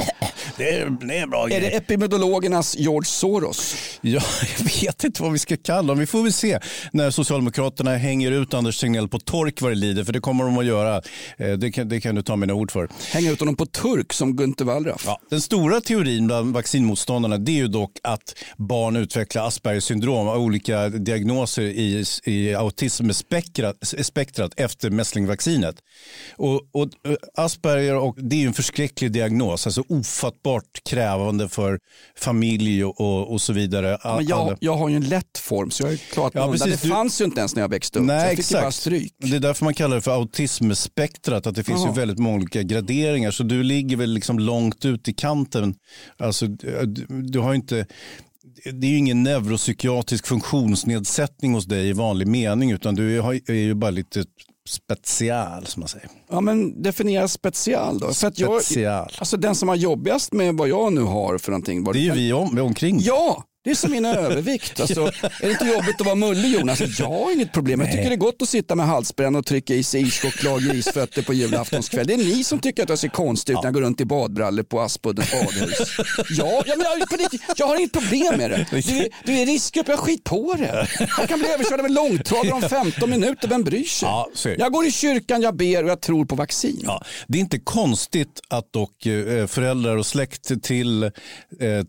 det, är, det är bra Är det epidemiologernas George Soros? Ja, jag vet inte vad vi ska kalla dem. Vi får väl se när Socialdemokraterna hänger ut Anders Tegnell på tork vad det lider, för det kommer de att göra. Eh, Det kan, det kan du ta mina ord för. Hänga ut honom på turk som Günther Wallraff? Ja, den stora teorin bland vaccinmotståndarna det är ju dock att barn utvecklar Aspergers syndrom och olika diagnoser i, i autismspektrat spektrat efter mässlingvaccinet. Och, och eh, Asperger och, det är en förskräcklig diagnos, alltså ofattbart krävande för familj och, och, så vidare. Men Alla- jag, jag har ju en lätt form så jag klarat mig Ja, precis. Det Du- fanns ju inte ens när jag växte upp. så Nej, jag fick ju bara exakt. stryk. Det är därför man kallar det för autismspektrat, att det finns Jaha. ju väldigt många olika graderingar. Så du ligger väl liksom långt ut i kanten. Alltså, du, du har inte... Det är ju ingen neuropsykiatrisk funktionsnedsättning hos dig i vanlig mening, utan du är, är ju bara lite special, som man säger. Ja, men definiera special då. För att jag, Special. alltså den som har jobbigast med vad jag nu har för någonting. Var Det är ju vi om, omkring. Ja, det är som min <laughs> övervikt. Alltså, är det inte jobbigt att vara mullig Jonas? Jag har inget problem. Jag tycker det är gott att sitta med halsbränna och trycka i sig ischoklad och grisfötter på julaftonskväll. Det är ni som tycker att jag ser konstig ut när jag går runt i badbrallor på Aspuddens badhus. Ja, ja men jag, jag har inget problem med det. Du, du är riskgrupp, jag skit på det. Jag kan bli överkörd av en långtradare om 15 minuter, vem bryr sig? Ja. Jag går i kyrkan, jag ber och jag tror på vaccin. Ja, det är inte konstigt att dock eh, föräldrar och släkt till, eh,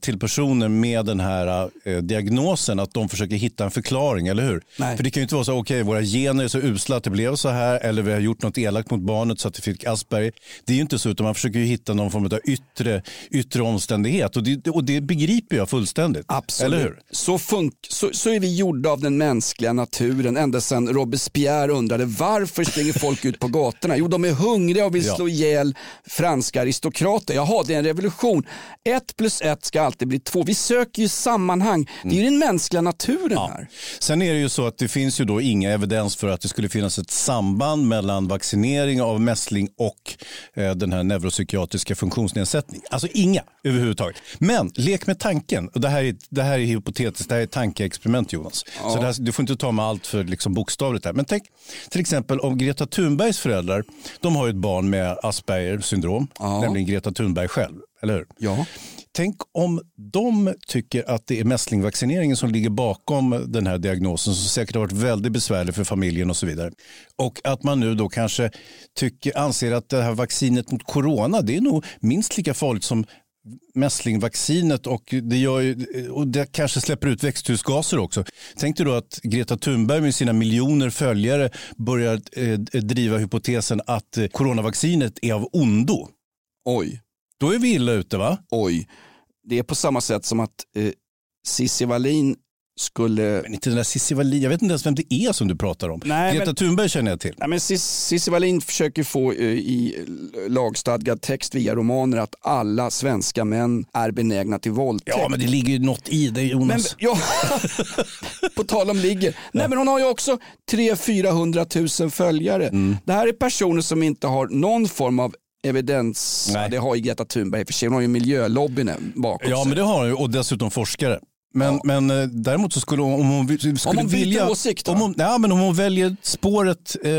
till personer med den här eh, diagnosen att de försöker hitta en förklaring, eller hur? Nej. För det kan ju inte vara så, okej, våra gener är så usla att det blev så här eller vi har gjort något elakt mot barnet så att det fick Asperger. Det är ju inte så, utan man försöker ju hitta någon form av yttre, yttre omständighet och det, och det begriper jag fullständigt. Absolut. Eller hur? Så, funk- så, så är vi gjorda av den mänskliga naturen ända sedan Robespierre undrade varför springer folk ut på gatorna? Jo, de är hungriga och vill Ja. slå ihjäl franska aristokrater. Jaha, det är en revolution. Ett plus ett ska alltid bli två. Vi söker ju sammanhang. Det är ju den mänskliga naturen här. Sen är det ju så att det finns ju då inga evidens för att det skulle finnas ett samband mellan vaccinering av mässling och eh, den här neuropsykiatriska funktionsnedsättningen. Alltså inga överhuvudtaget. Men lek med tanken. Och det, här är, det här är hypotetiskt, det här är tankeexperiment Jonas. Så det här, du får inte ta med allt för liksom bokstavligt här. Men tänk till exempel om Greta Thunbergs föräldrar, de har ju ett barn med Asperger syndrom, nämligen Greta Thunberg själv. Eller hur? Ja. Tänk om de tycker att det är mässlingvaccineringen som ligger bakom den här diagnosen som säkert har varit väldigt besvärlig för familjen och så vidare. Och att man nu då kanske tycker, anser att det här vaccinet mot corona det är nog minst lika farligt som mässlingvaccinet och det, gör ju, och det kanske släpper ut växthusgaser också. Tänk dig då att Greta Thunberg med sina miljoner följare börjar eh, driva hypotesen att eh, coronavaccinet är av ondo. Oj, då är vi illa ute va? oj. Det är på samma sätt som att eh, Cissi Wallin skulle Men inte den där Cissi Wallin, jag vet inte ens vem det är som du pratar om. Nej, Greta men- Thunberg känner jag till. Nej, men Cis- Cissi Wallin försöker få eh, i lagstadgad text via romaner att alla svenska män är benägna till våldtäkt. Ja, men det ligger ju något i det Men, Jonas. ja, <laughs> på tal om ligger. Nej, men hon har ju också 300-400 000 följare. Mm. Det här är personer som inte har någon form av evidens. Nej. Ja, det har ju Greta Thunberg i och för sig. Hon har ju miljölobbyn bakom Ja, sig. men det har han ju och dessutom forskare. Men, men eh, däremot så skulle hon, om hon skulle hon byter vilja... åsikt om hon, ja, men om hon väljer spåret eh,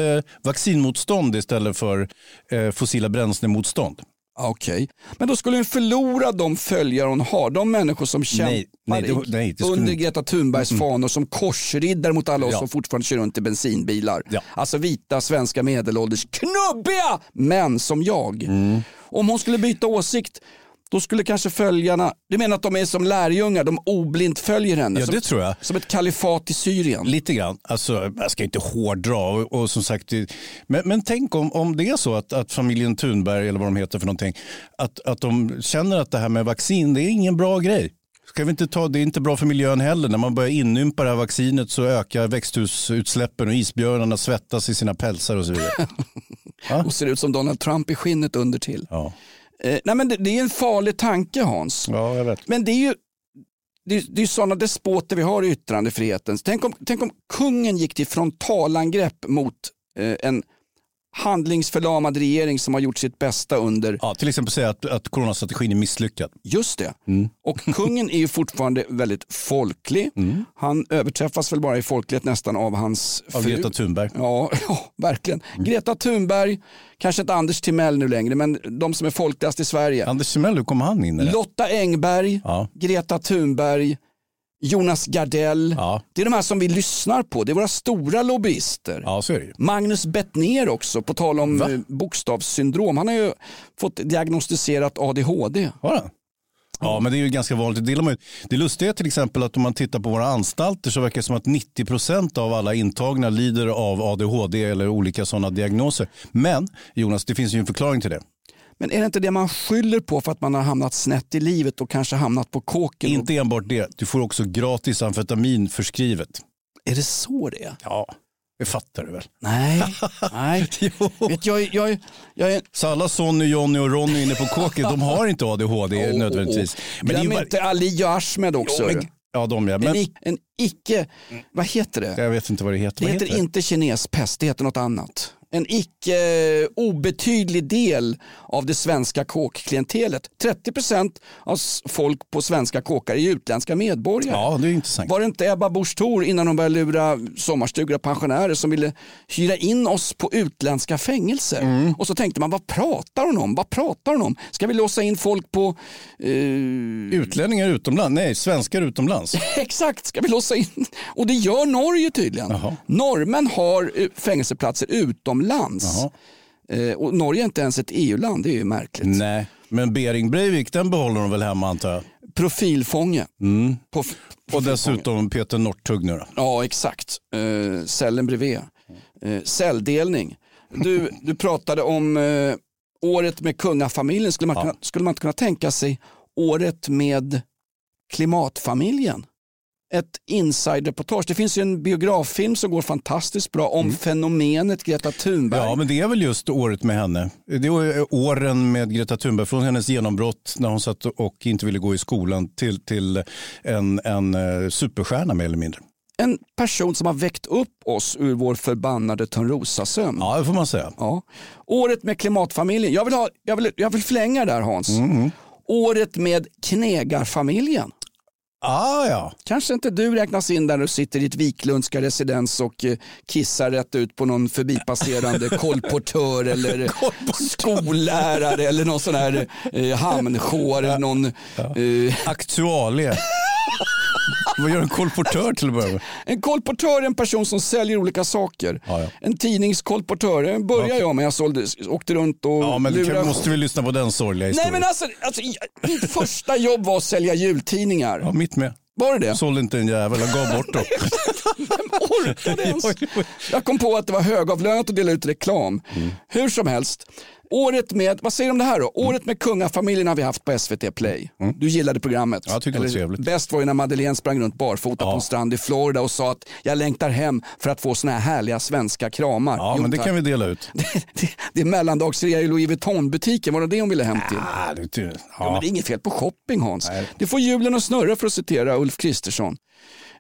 vaccinmotstånd istället för eh, fossila bränslemotstånd. Okej, men då skulle hon förlora de följare hon har. De människor som kämpar Nej, nej, det- i- nej, det skulle under Greta Thunbergs fanor som korsriddar mot alla oss Ja. som fortfarande kör runt i bensinbilar. Ja. Alltså vita svenska medelålders knubbiga män som jag. Mm. Om hon skulle byta åsikt då skulle kanske följarna, du menar att de är som lärjungar, de oblint följer henne? Ja, som, det tror jag. som ett kalifat i Syrien? Lite grann. Alltså, jag ska inte hårdra. Och, och som sagt, men, men tänk om, om det är så att, att familjen Thunberg, eller vad de heter för någonting, att, att de känner att det här med vaccin, det är ingen bra grej. Ska vi inte ta, det är inte bra för miljön heller. När man börjar inympa det här vaccinet så ökar växthusutsläppen och isbjörnarna svettas i sina pälsar och så vidare. <laughs> Och ser ut som Donald Trump i skinnet under till. Ja, Eh, nej men det, det är en farlig tanke Hans. ja jag vet. Men det är ju det är, det är sådana despoter vi har i yttrandefriheten. Tänk om, tänk om kungen gick till frontalangrepp mot eh, en handlingsförlamad regering som har gjort sitt bästa under, Ja, till exempel säga att, att coronastrategin är misslyckad. just det. Och kungen är ju fortfarande väldigt folklig. Han överträffas väl bara i folklighet nästan av hans Av fru. Greta Thunberg. Ja, <laughs> ja, verkligen. Greta Thunberg, kanske inte Anders Timell nu längre, men de som är folkligast i Sverige. Anders Timell, hur kom han in i det? Lotta Engberg, Ja. Greta Thunberg, Jonas Gardell. Ja. Det är de här som vi lyssnar på. Det är våra stora lobbyister. ja. Magnus Bettner också, på tal om Va? eh, bokstavssyndrom. Han har ju fått diagnostiserat ADHD. Han? Ja, men det är ju ganska vanligt. Det, man lustiga är till exempel att om man tittar på våra anstalter så verkar det som att 90% av alla intagna lider av ADHD eller olika sådana diagnoser. Men Jonas, det finns ju en förklaring till det. Men är det inte det man skyller på för att man har hamnat snett i livet och kanske hamnat på kåken? Inte enbart det, du får också gratis amfetamin förskrivet. Är det så det är? Ja, det fattar du väl? Nej, <laughs> nej. Vet, jag, jag, jag är Så alla Sonny, Johnny och Ronny inne på kåket, de har inte ADHD Åh, <laughs> nödvändigtvis. Men Glöm bara- inte Ali och Ahmed också. Jo, men, ja, de ja. en, Men i- en icke, vad heter det? jag vet inte vad det heter. Det heter heter inte kinespest, det heter något annat. En icke obetydlig del av det svenska kåkklientelet. 30% av folk på svenska kåkar är utländska medborgare. Ja, det är intressant. Var det inte Ebba Busch Thor innan hon började lura sommarstugor och pensionärer som ville hyra in oss på utländska fängelser? Mm. Och så tänkte man, vad pratar hon om? Vad pratar hon om? Ska vi låsa in folk på... Eh, Utlänningar utomlands? Nej, svenskar utomlands. <laughs> Exakt, ska vi låsa in? Och det gör Norge tydligen. Norrmän har eh, fängelseplatser utomlands. Jaha. Eh, och Norge är inte ens ett EU-land, det är ju märkligt. Nej, men Bering Breivik den behåller de väl hemma antar jag. Profilfånge. På, f- Och dessutom Peter Northug nu då. Ja, exakt. Eh, cellen bredvid. Eh, celldelning. Du, du pratade om eh, året med kungafamiljen. Skulle man, Ja. kunna, skulle man inte kunna tänka sig året med klimatfamiljen? Ett inside-reportage. Det finns ju en biograffilm som går fantastiskt bra om fenomenet Greta Thunberg. Ja, men det är väl just året med henne. Det är åren med Greta Thunberg från hennes genombrott när hon satt och inte ville gå i skolan till, till en, en eh, superstjärna mer eller mindre. En person som har väckt upp oss ur vår förbannade Törnrosasömn. Ja, det får man säga. Ja. Året med klimatfamiljen. Jag vill, ha, jag vill, jag vill förlänga där Hans. Året med knegarfamiljen. Ah, ja. Kanske inte du räknas in där du sitter i ditt Wiklundska residens och eh, kissar rätt ut på någon förbipasserande <laughs> kolportör eller skollärare eller någon sån här eh, eller någon eh, Aktualie. <laughs> Vad gör en kolportör till att börja med? En kolportör är en person som säljer olika saker. Ja, ja. En tidningskolportör, det började jag med. Jag sålde, åkte runt och Ja, men du lurade- kan, måste vi lyssna på den sorgliga Nej historien. men alltså, alltså, mitt första jobb var att sälja jultidningar. Ja, mitt med. Var det det? Sålde inte en jävel, jag gav bort dem. <laughs> Vem orkade ens? <laughs> Jag kom på att det var högavlönat att dela ut reklam. Mm. Hur som helst. Året med, vad säger du om det här då? Året med kungafamiljen har vi haft på SVT Play. Du gillade programmet. Mm. Ja, jag tyckte det var trevligt. Bäst var ju när Madeleine sprang runt barfota på en strand i Florida och sa att jag längtar hem för att få såna här härliga svenska kramar. Ja, Jo, men det tack. kan vi dela ut. <laughs> det, det är mellandagsrea i Louis Vuitton-butiken, var det det hon ville hem till? Ah, det, det, Ja. Men ja. det är inget fel på shopping Hans. Nej. Det får hjulen att snurra för att citera Ulf Kristersson.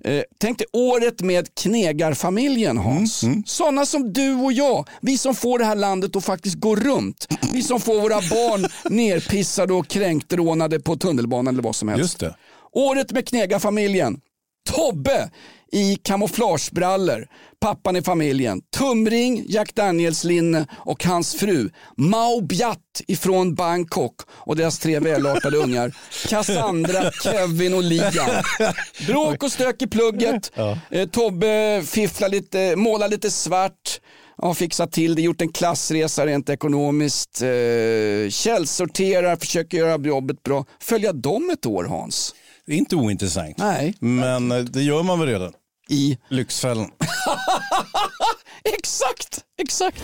Eh, tänk dig året med knegarfamiljen Hans. Mm, Sådana som du och jag. Vi som får det här landet att faktiskt gå runt. Vi som får våra barn <laughs> nerpissade och kränkt rånade på tunnelbanan eller vad som helst. Just det. Året med Knegarfamiljen. Tobbe i kamouflagebrallor. Pappan i familjen. Tumring, Jack Daniels-linne och hans fru. Mao Biat ifrån Bangkok och deras tre välartade ungar. Cassandra, Kevin och Liam. Bråk och stök i plugget. Eh, Tobbe fifflar lite, målar lite svart. Ja, fixat till det, gjort en klassresa rent ekonomiskt. Eh, källsorterar, försöker göra jobbet bra. Följa dem ett år Hans. Det är inte ointressant. Nej. Men eh, det gör man väl redan. I Lyxfällan. <laughs> Exakt, exakt.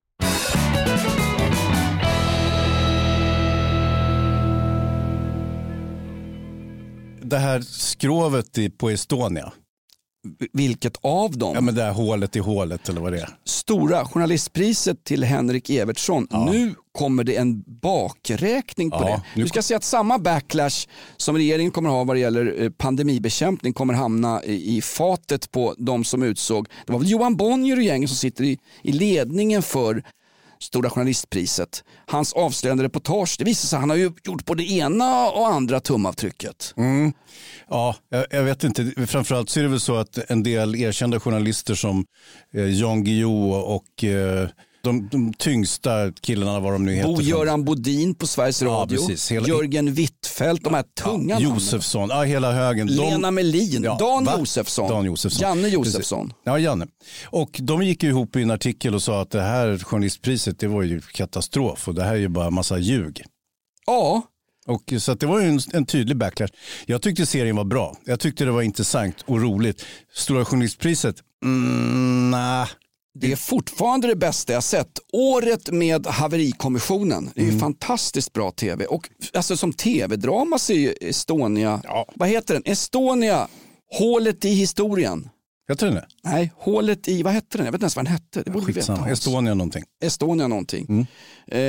Det här skrovet i, på Estonia. Vilket av dem? Ja men det här hålet i hålet eller vad det är. Stora journalistpriset till Henrik Evertsson. Nu kommer det en bakräkning på Ja, det. nu Du ska se att samma backlash som regeringen kommer ha vad det gäller eh, pandemibekämpning kommer hamna i, i fatet på de som utsåg. Det var väl Johan Bonnier och gänget som sitter i, i ledningen för Stora journalistpriset. Hans avslöjande reportage, det visar sig att han har ju gjort både ena och andra tumavtrycket. Mm. Ja, jag, jag vet inte. Framförallt så är det väl så att en del erkända journalister som eh, Jan Guillou och eh, de, de tyngsta killarna, vad de nu heter. Bo-Göran Bodin på Sveriges Ja, Radio, precis. Hela- Jörgen Wittfeldt, de här tunga namnen. Josefsson, ja, hela högen. De- Lena Melin, Ja, Dan va? Josefsson, Dan Josefsson. Janne Precis. Josefsson. Ja, Janne. Och de gick ihop i en artikel och sa att det här journalistpriset det var ju katastrof och det här är ju bara massa ljug. Ja, Och, så det var ju en, en tydlig backlash. Jag tyckte serien var bra. Jag tyckte det var intressant och roligt. Stora journalistpriset, mm, nah. Det är fortfarande det bästa jag sett. Året med haverikommissionen, det är Mm. fantastiskt bra tv. Och alltså som tv-drama så är ju Estonia, vad heter den? Estonia, hålet i historien. Heter den det? Nej, hålet i, vad hette den? Jag vet inte ens vad den hette. Det borde veta. Estonia någonting. Estonia någonting. Mm.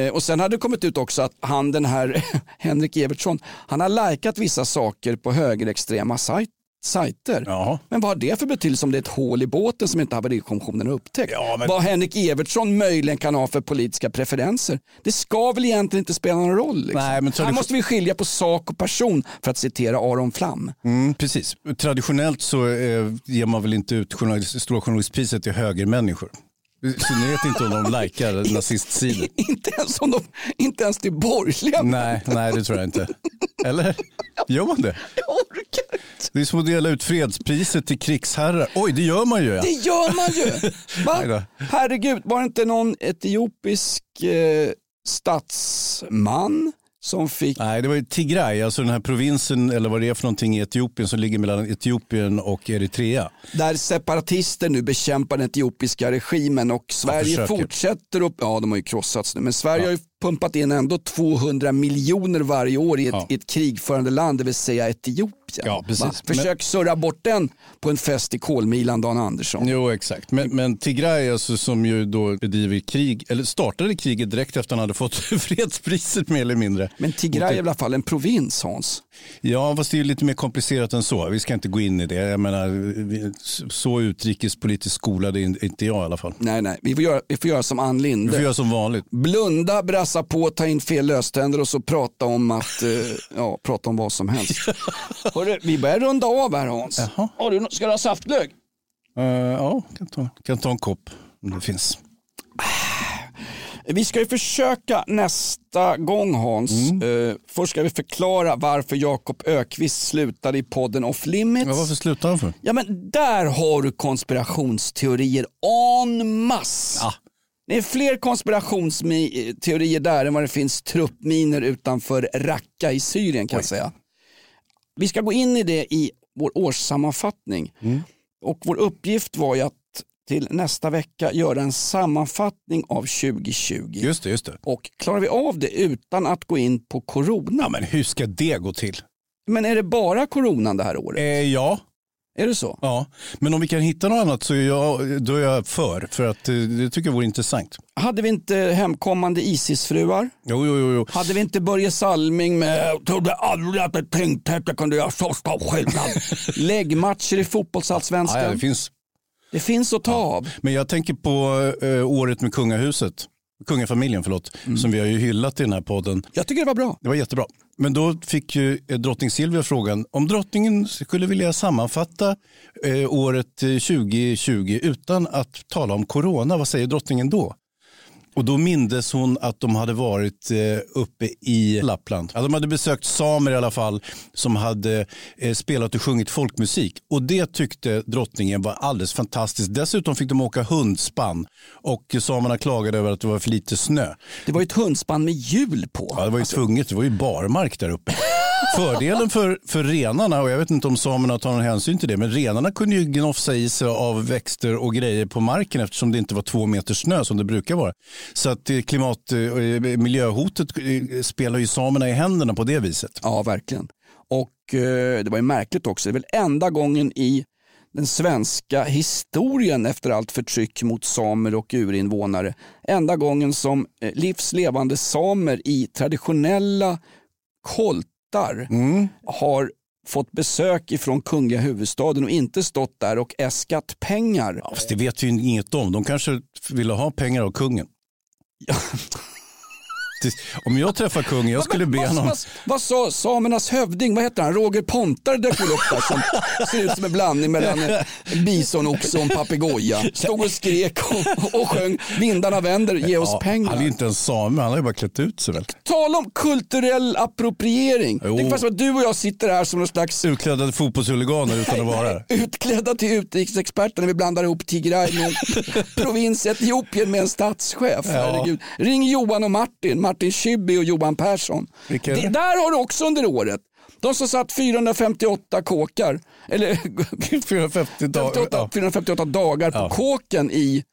Eh, och sen hade det kommit ut också att han den här <laughs> Henrik Evertsson, han har likat vissa saker på högerextrema sajt, sajter. Jaha. Men vad har det för betydelse om det är ett hål i båten som inte haverikommissionen har upptäckt? Ja, men- Vad Henrik Evertsson möjligen kan ha för politiska preferenser. Det ska väl egentligen inte spela någon roll. Liksom. Nej, men Här måste vi skilja på sak och person för att citera Aron Flam. Mm, precis. Traditionellt så eh, ger man väl inte ut journalist, Stora journalistpriset till högermänniskor. I synnerhet inte om de likar <laughs> nazistsidor. Inte ens, om de, inte ens till borgerliga. Nej, nej, det tror jag inte. Eller? Gör man det? <laughs> Jag orkar inte. Det är som att dela ut fredspriset till krigsherrar. Oj, det gör man ju. Ja. Det gör man ju. <laughs> Va? Herregud, var det inte någon etiopisk eh, statsman som fick Nej, det var ju Tigray, alltså den här provinsen eller vad det är för någonting i Etiopien som ligger mellan Etiopien och Eritrea. där separatister nu bekämpar den etiopiska regimen och Sverige fortsätter upp, ja de har ju krossats nu, men Sverige har ju pumpat in ändå 200 miljoner varje år i ett, Ja. i ett krigförande land, det vill säga Etiopien. Ja, precis. Försök surra bort den på en fest i Kolmilan, Dan Andersson. Jo, exakt. Men, men Tigray alltså, som ju då bedriver krig, eller startade kriget direkt efter att han hade fått <laughs> fredspriset mer eller mindre. Men Tigray är i alla fall en provins Hans. Ja, fast det är ju lite mer komplicerat än så. Vi ska inte gå in i det. Jag menar, vi- så utrikespolitiskt skolad är inte jag i alla fall. Nej, nej, vi får göra, vi får göra som Ann Vi Linde. får göra som vanligt. Blunda, brassa på, ta in fel löständer och så prata om att, eh, ja, prata om vad som helst. <laughs> Hörru, vi börjar runda av här Hans. Jaha. Har du, ska du ha saftglögg? Uh, ja, kan ta, kan ta en kopp om det finns. Vi ska ju försöka nästa gång Hans. Mm. Eh, först ska vi förklara varför Jakob Ökvist slutade i podden Off Limits. Ja, varför slutar han för? Ja men där har du konspirationsteorier en masse. Ja. Det är fler konspirationsteorier där än vad det finns truppminer utanför Raqqa i Syrien kan jag säga. Vi ska gå in i det i vår årssammanfattning. Och vår uppgift var ju att till nästa vecka göra en sammanfattning av 2020. Just det, just det. Och klarar vi av det utan att gå in på corona? Ja, men hur ska det gå till? Men är det bara coronan det här året? Eh, ja. Är det så? Ja, men om vi kan hitta något annat så är jag, då är jag för. För att eh, det tycker jag vore intressant. Hade vi inte hemkommande Isis-fruar? Jo, jo, jo. jo. Hade vi inte Börje Salming med “Jag trodde aldrig att att jag kunde göra så stor skillnad”? <laughs> Läggmatcher i fotbollsallsvenskan. Ja, ja, det finns. Det finns att ta av. Men jag tänker på eh, året med kungahuset. Kungafamiljen, förlåt. Som vi har ju hyllat i den här podden. Jag tycker det var bra. Det var jättebra. Men då fick ju eh, drottning Silvia frågan om drottningen skulle vilja sammanfatta eh, året eh, 2020 utan att tala om corona. Vad säger drottningen då? Och då mindes hon att de hade varit eh, uppe i Lappland. Ja, de hade besökt samer i alla fall som hade eh, spelat och sjungit folkmusik. Och det tyckte drottningen var alldeles fantastiskt. Dessutom fick de åka hundspann och samerna klagade över att det var för lite snö. Det var ju ett hundspann med hjul på. Ja, det var ju tvunget. Det var ju barmark där uppe. <laughs> Fördelen för, för renarna, och jag vet inte om samerna tar någon hänsyn till det, men renarna kunde ju gnofsa i sig av växter och grejer på marken eftersom det inte var två meter snö som det brukar vara. Så att eh, klimat, och miljöhotet spelar ju samerna i händerna på det viset. Ja, verkligen. Och det var ju märkligt också. Det är väl enda gången i den svenska historien efter allt förtryck mot samer och urinvånare. Enda gången som livslevande samer i traditionella kolt koltar har fått besök ifrån kungliga huvudstaden och inte stått där och äskat pengar. Ja, fast det vet vi inget om. De kanske ville ha pengar av kungen. <laughs> Det- Om jag träffar kungen, jag skulle be honom... vad, vad sa samernas hövding, vad heter han, Roger Pontare dök väl upp där som <laughs> ser ut som en blandning mellan en bisonoxe och en papegoja. Stod och skrek och, och sjöng Vindarna vänder, ge oss Ja, pengar. han är inte en same, han har ju bara klätt ut sig väl. Tala om kulturell appropriering. Jo. Det är fast som att du och jag sitter här som någon slags Utklädda fotbollshuliganer utan att vara här. <laughs> utklädda till utrikesexperter när vi blandar ihop Tigray med <laughs> provins Etiopien med en statschef. Herregud. Ring Johan och Martin, Martin Schibbye och Johan Persson. Vilka Det, det? där har du också under året. De som satt 458 kåkar, eller 450 dagar. 58, Ja. 458 dagar på Ja. kåken i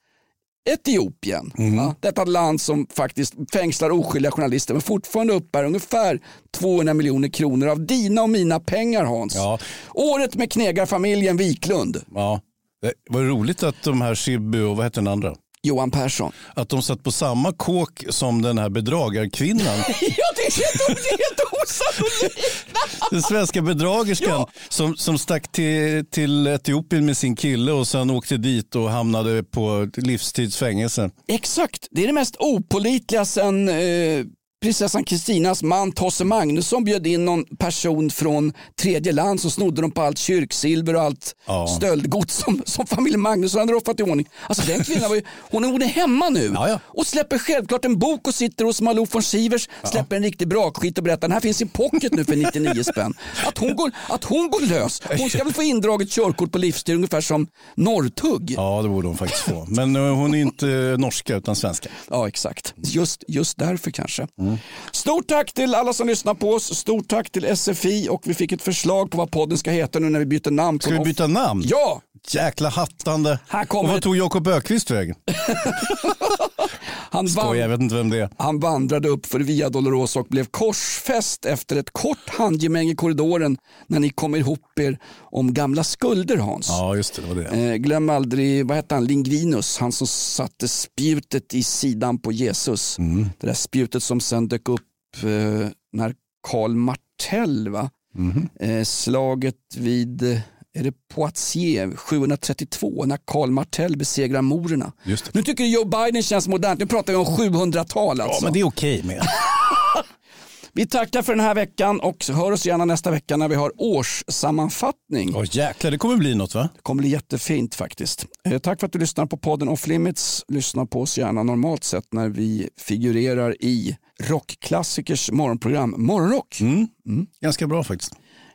Etiopien. Mhm. Ja, detta land som faktiskt fängslar oskyldiga journalister men fortfarande uppbär ungefär 200 miljoner kronor av dina och mina pengar Hans. Ja. Året med knegarfamiljen Wiklund. Ja. Det var roligt att de här Schibbye och vad heter den andra? Johan Persson. Att de satt på samma kåk som den här bedragarkvinnan. <laughs> ja, det är helt, osannolikt. Den svenska bedragerskan som, som stack till, till Etiopien med sin kille och sen åkte dit och hamnade på livstidsfängelse. Exakt, det är det mest opolitliga sen eh, prinsessan Kristinas man Tosse Magnusson bjöd in någon person från tredje land så snodde de på allt kyrksilver och allt Ja. stöldgods som, som familjen Magnusson hade roffat i ordning. Alltså den kvinnan var ju, hon är, hon är hemma nu Ja, ja. och släpper självklart en bok och sitter hos Malou von Sivers, släpper en riktig brakskit och berättar den här finns i pocket nu för 99 spänn. Att hon går, att hon går lös, hon ska väl få indraget körkort på livstid ungefär som Norrtugg. Ja, det borde hon faktiskt få. Men eh, hon är inte norska utan svenska. Ja, exakt. Just, just därför kanske. Stort tack till alla som lyssnar på oss. Stort tack till SFI och vi fick ett förslag på vad podden ska heta nu när vi byter namn. Ska vi byta namn? Ja! Jäkla hattande. Här kommer och vad tog Jakob Ökvist vägen? <laughs> Han, Skoj, jag vet inte vem det är. han vandrade upp för Via Dolorosa och blev korsfäst efter ett kort handgemäng i korridoren när ni kom ihop er om gamla skulder Hans. Ja, just det. Det var det. Eh, glöm aldrig, vad hette han, Lingvinus, han som satte spjutet i sidan på Jesus. Det där spjutet som sen dök upp eh, när Karl Martell, va? eh, slaget vid, eh, är det Poitiers 732, när Karl Martell besegrar morerna. Nu tycker du Joe Biden känns modernt, nu pratar vi om 700-tal Ja, alltså. men det är okej med. <laughs> Vi tackar för den här veckan och hör oss gärna nästa vecka när vi har årssammanfattning. Åh jäklar, det kommer bli något va? Det kommer bli jättefint faktiskt. Eh, tack för att du lyssnar på podden Off Limits. Lyssna på oss gärna normalt sett när vi figurerar i rockklassikers morgonprogram Morgonrock. Ganska bra faktiskt.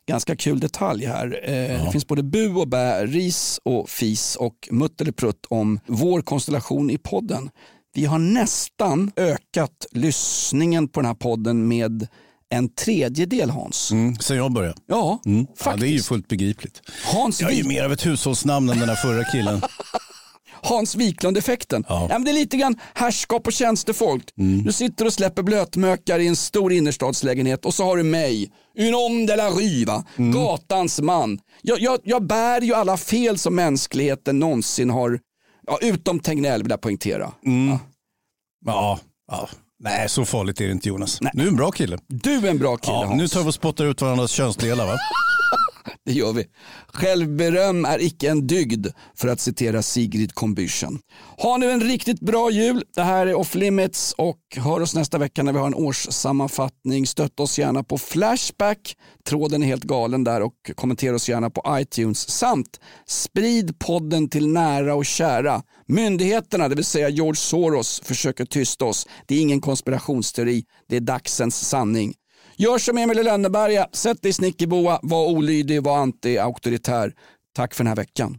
Ganska kul detalj här. Eh, Det finns både bu och bä, ris och fis och mutt eller prutt om vår konstellation i podden. Vi har nästan ökat lyssningen på den här podden med en tredjedel Hans. Mm. Sen jag började. Ja, Ja, faktiskt. det är ju fullt begripligt. Hans, Jag är ju mer av ett hushållsnamn än den här förra killen. <laughs> Hans Wiklund-effekten. Ja. det är lite grann härskap och tjänstefolk. Mm. Du sitter och släpper blötmökar i en stor innerstadslägenhet och så har du mig, un homme de la rue? Mm. gatans man. Jag, jag, jag bär ju alla fel som mänskligheten någonsin har, ja, utom Tegnell vill jag poängtera. Mm. Ja. ja. ja. Nej, så farligt är det inte Jonas. Nej. Du är en bra kille. Du är en bra kille Hans. Nu tar vi och spottar ut varandras könsdelar va? <laughs> det gör vi. Självberöm är icke en dygd för att citera Sigrid Combüchen. Ha nu en riktigt bra jul. Det här är Off Limits och hör oss nästa vecka när vi har en årssammanfattning. Stötta oss gärna på Flashback. Tråden är helt galen där och kommentera oss gärna på iTunes. Samt sprid podden till nära och kära. Myndigheterna, det vill säga George Soros, försöker tysta oss. Det är ingen konspirationsteori, det är dagsens sanning. Gör som Emil i Lönneberga, sätt dig i snickerboa, var olydig, var anti-auktoritär. Tack för den här veckan.